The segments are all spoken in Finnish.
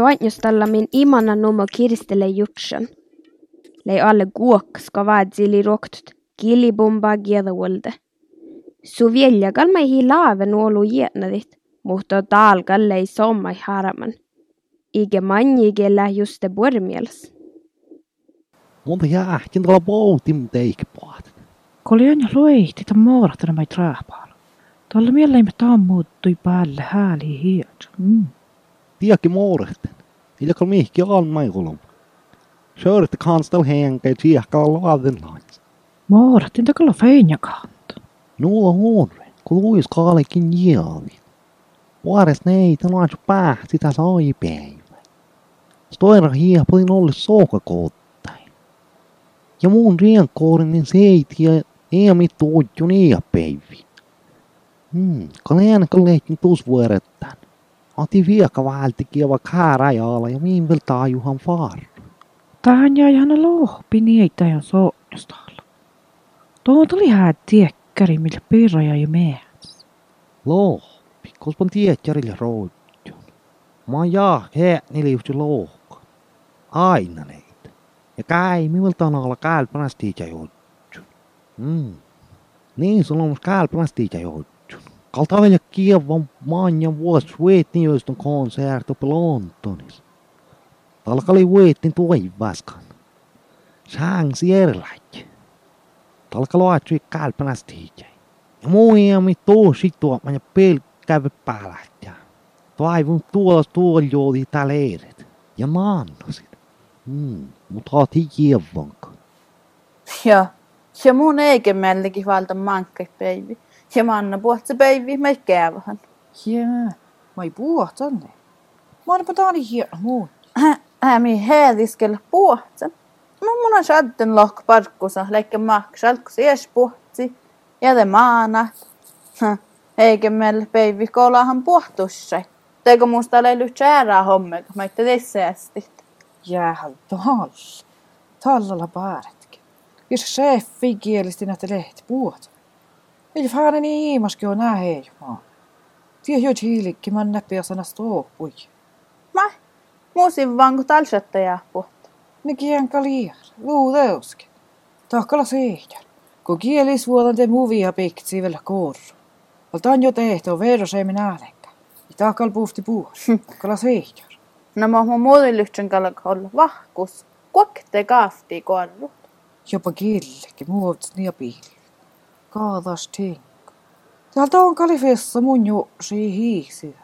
soitnustalla min imana numo kirstele jutsen. Lei alle guok ska vaadzili roktut kilibomba giedawolde. Suvjeljagal mai hi laave nuolu jietnadit, mutta talgal ei sommai haraman. Ige manjigellä juste bormiels. Monta jäähtin tuolla poutim teikpaat. Koljan ja luihti tämän muorahtana mai traapaalla. Tuolla mieleimme tammuuttui päälle hääli hiet. Mm. Tiedäkki muorehten. Illä kol mihki on mai kolom. Sörte kanstal henkä tiedäkkaa luoden lains. Muorahtin takalla feinja kanta. Nuola huonre, kun luis kaalekin jiaali. Vuores neitä laitsu pää sitä sai päivä. Stoira hiepalin olli sookakottain. Ja muun rienkoorinen seiti ja eemi tuutju niitä päivi. Hmm, kaleen kalleikin tuus vuorettaan. Oti vieka välti kieva kääräjaala ja miin vielä taajuhan faaru. Tähän jäi hän lohpi niitä ja soonnustalla. Tuo tuli hää tiekkäri, millä pirra jäi mehäs. Lohpi, koska tietjärille roitjun. Mä jaa he niliusti lohka. Aina neitä. Ja käy miltä on olla kälpänas tiitä jutjun. Mm. Niin sulla on kälpänas tiitä jutjun. Kalta vielä kievan maan ja vuosi vuetin joista konserto Lontonis. Talkali vuetin tuivaskan. Sään sierläjä. Talka loatsui kälpänas tiitä. Ja muijami tosi tuomaan ja pelkkävä päällähtää. Toivon tuolla tuoljooli täällä edet. Ja naannasit. Hmm, mutta oot hievanka. Ja, ja mun eikä mellikin valta mankka päivi. Ja manna puhtsa päivi, me käyvähän. Jää, mä ei puhua tonne. Mä oon taani hieno muun. Hämi heediskellä puhtsa. Mä mun on shadden leikkä kun se ees puhtsi. Ja te maana. Eikä meillä päivi koolahan puhtussa. Teikö musta leilu tjärää homme, kun mä itte tässä asti. Jäähän tall. Tallalla pääretkin. Jos chefi kielisti näitä lehti puhut. Faanen iimaskin on nää heijumaa. Tiedä jo hiilikki, mä näppi ja sana stoopui. Mä, muusin vaan kun talsatta jää puhta. Ne kienka liian, luudeuskin. Tahkala seijän. Kun kielis vuodan te muvia piktsi vielä korru. Valtaan jo tehty, vero se minä äänenkä. I tahkal puhti puhut. Tahkala seijän. No mä mun muuten lyhtsän kalak olla vahkus. Kuokte kaafti korru. Jopa killekin muovits nia piili. Kaadas tink. Täältä on kalifessa mun jo sii hiiksi.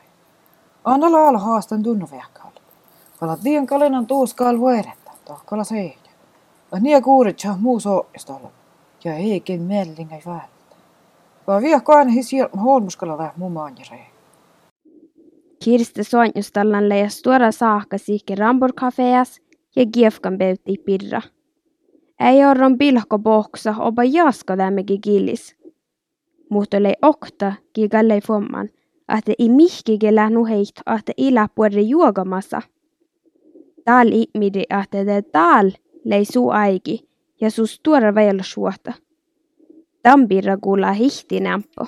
Anna laala haastan tunnu vehkal. Kalat vien kalenan tuuskaal vuorettä. Tahkala seijän. Ja nia kuurit ja muu soistolla. Ja eikin mellingä välttä. Vaan vielä aina hisiä holmuskalla vähän mun maanjäreen. Kirste soitnustallan leija stora saakka siikki Ramborg-kafeas ja giefkan beutti pirra. Ei orron pilhko bohksa oba jaska tämmöki gillis. Mutta lei okta gigallei fomman, että i mihkige lähnu heit, että ila puolre juogamassa. Tal ihmidi, että te tal lei suu aiki ja sus tuora vielä suota. Tampirra kuulla hihti nämpö.